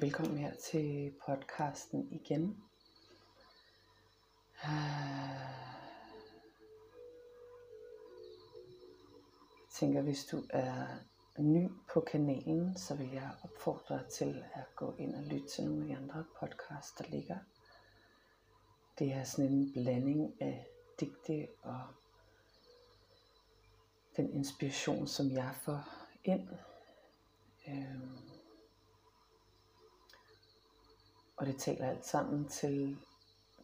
Velkommen her til podcasten igen. Jeg tænker, hvis du er ny på kanalen, så vil jeg opfordre dig til at gå ind og lytte til nogle af de andre podcasts, der ligger. Det er sådan en blanding af digte og den inspiration, som jeg får ind. Øhm, og det taler alt sammen til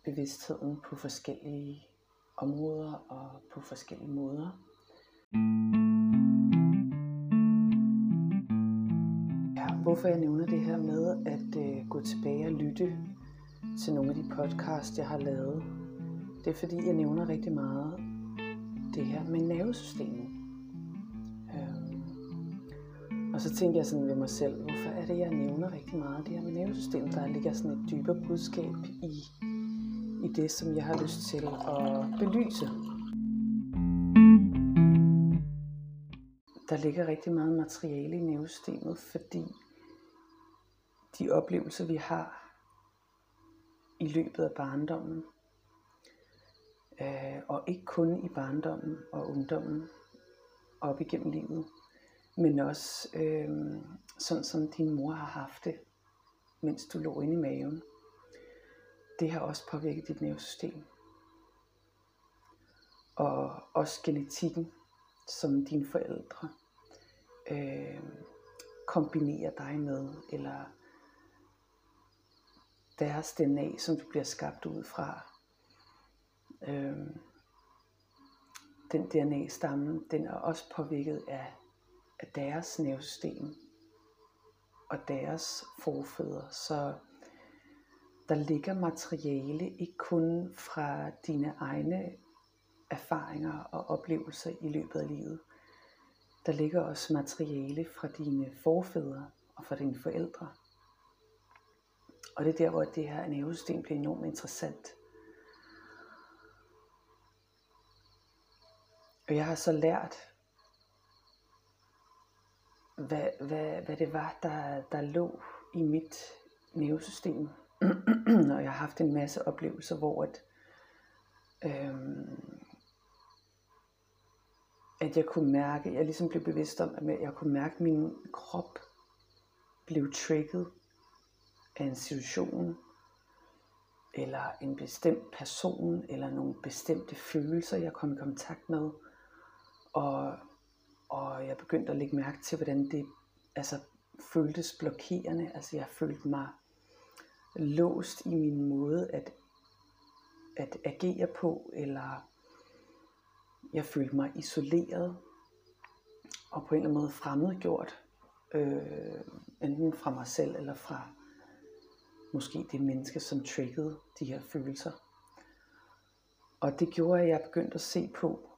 bevidstheden på forskellige områder og på forskellige måder. Ja, hvorfor jeg nævner det her med at øh, gå tilbage og lytte til nogle af de podcasts, jeg har lavet, det er fordi, jeg nævner rigtig meget det her med nervesystemet og så tænker jeg sådan ved mig selv, hvorfor er det, jeg nævner rigtig meget det her med nervesystemet? Der ligger sådan et dybere budskab i, i det, som jeg har lyst til at belyse. Der ligger rigtig meget materiale i nervesystemet, fordi de oplevelser, vi har i løbet af barndommen, øh, og ikke kun i barndommen og ungdommen, op igennem livet, men også øh, sådan som din mor har haft det, mens du lå inde i maven. Det har også påvirket dit nervesystem. Og også genetikken, som dine forældre øh, kombinerer dig med, eller deres DNA, som du bliver skabt ud fra. Øh, den DNA-stamme, den er også påvirket af, af deres nervesystem og deres forfædre. Så der ligger materiale ikke kun fra dine egne erfaringer og oplevelser i løbet af livet. Der ligger også materiale fra dine forfædre og fra dine forældre. Og det er der, hvor det her nervesystem bliver enormt interessant. Og jeg har så lært, hvad, hvad, hvad det var, der, der lå i mit nervesystem. og jeg har haft en masse oplevelser, hvor at, øhm, at jeg kunne mærke, jeg ligesom blev bevidst om, at jeg kunne mærke, at min krop blev trigget af en situation, eller en bestemt person, eller nogle bestemte følelser, jeg kom i kontakt med. Og, og jeg begyndte at lægge mærke til, hvordan det altså, føltes blokerende. Altså jeg følte mig låst i min måde at, at agere på, eller jeg følte mig isoleret og på en eller anden måde fremmedgjort, øh, enten fra mig selv eller fra måske det menneske, som triggede de her følelser. Og det gjorde, at jeg begyndte at se på,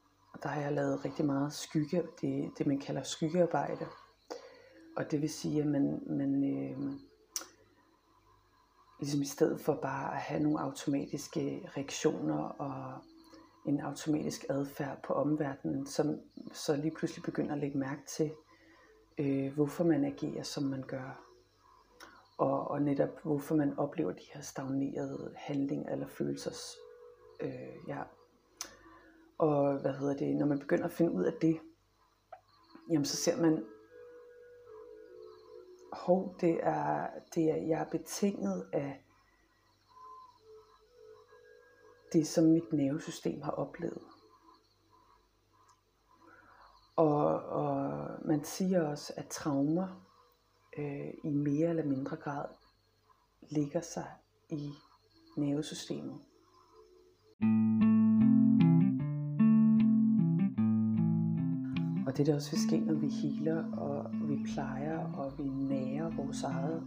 der har jeg lavet rigtig meget skygge, det, det man kalder skyggearbejde. Og det vil sige, at man, man øh, ligesom i stedet for bare at have nogle automatiske reaktioner og en automatisk adfærd på omverdenen, som så lige pludselig begynder at lægge mærke til, øh, hvorfor man agerer, som man gør. Og, og netop hvorfor man oplever de her stagnerede handlinger eller følelser. Øh, ja. Og hvad hedder det, når man begynder at finde ud af det, jamen så ser man, hov, det er, det er, jeg er betinget af det, som mit nervesystem har oplevet. Og, og man siger også, at traumer øh, i mere eller mindre grad ligger sig i nervesystemet. Og det der også vil ske, når vi healer, og vi plejer, og vi nærer vores eget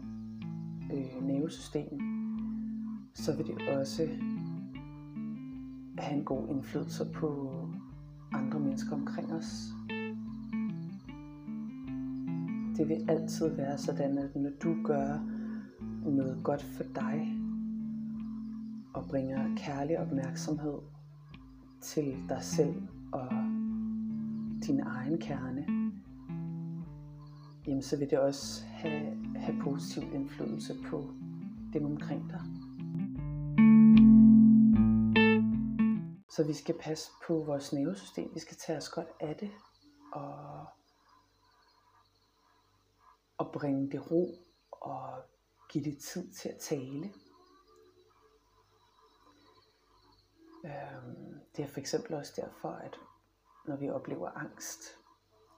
øh, nervesystem, så vil det også have en god indflydelse på andre mennesker omkring os. Det vil altid være sådan, at når du gør noget godt for dig, og bringer kærlig opmærksomhed til dig selv og din egen kerne, jamen så vil det også have, have positiv indflydelse på dem omkring dig. Så vi skal passe på vores nervesystem. Vi skal tage os godt af det og, og bringe det ro og give det tid til at tale. Øhm, det er for eksempel også derfor, at når vi oplever angst,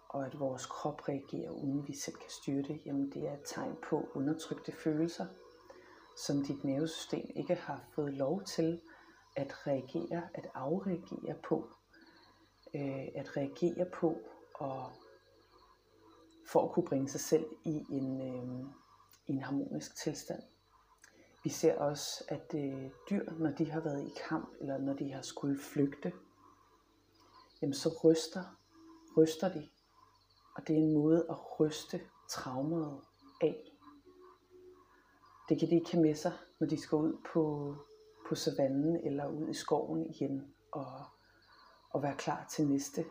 og at vores krop reagerer, uden vi selv kan styre det, jamen det er et tegn på undertrykte følelser, som dit nervesystem ikke har fået lov til at reagere, at afreagere på, øh, at reagere på, og for at kunne bringe sig selv i en, øh, i en harmonisk tilstand. Vi ser også, at øh, dyr, når de har været i kamp, eller når de har skulle flygte, jamen så ryster, ryster de. Og det er en måde at ryste traumet af. Det kan de ikke have med sig, når de skal ud på, på savannen eller ud i skoven igen og, og være klar til næste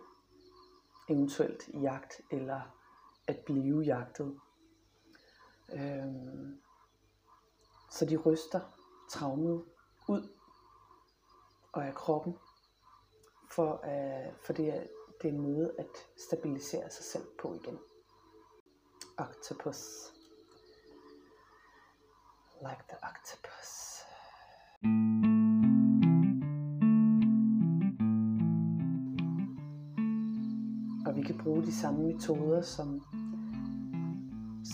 eventuelt jagt eller at blive jagtet. Øhm, så de ryster traumet ud og af kroppen, for, øh, for det, er, det er en måde at stabilisere sig selv på igen. Octopus. Like the octopus. Og vi kan bruge de samme metoder, som,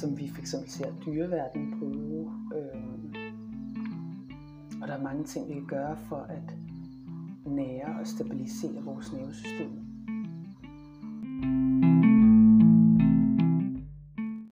som vi fx ser dyreverdenen bruge. Øh, og der er mange ting, vi kan gøre for at nære og stabilisere vores nervesystem.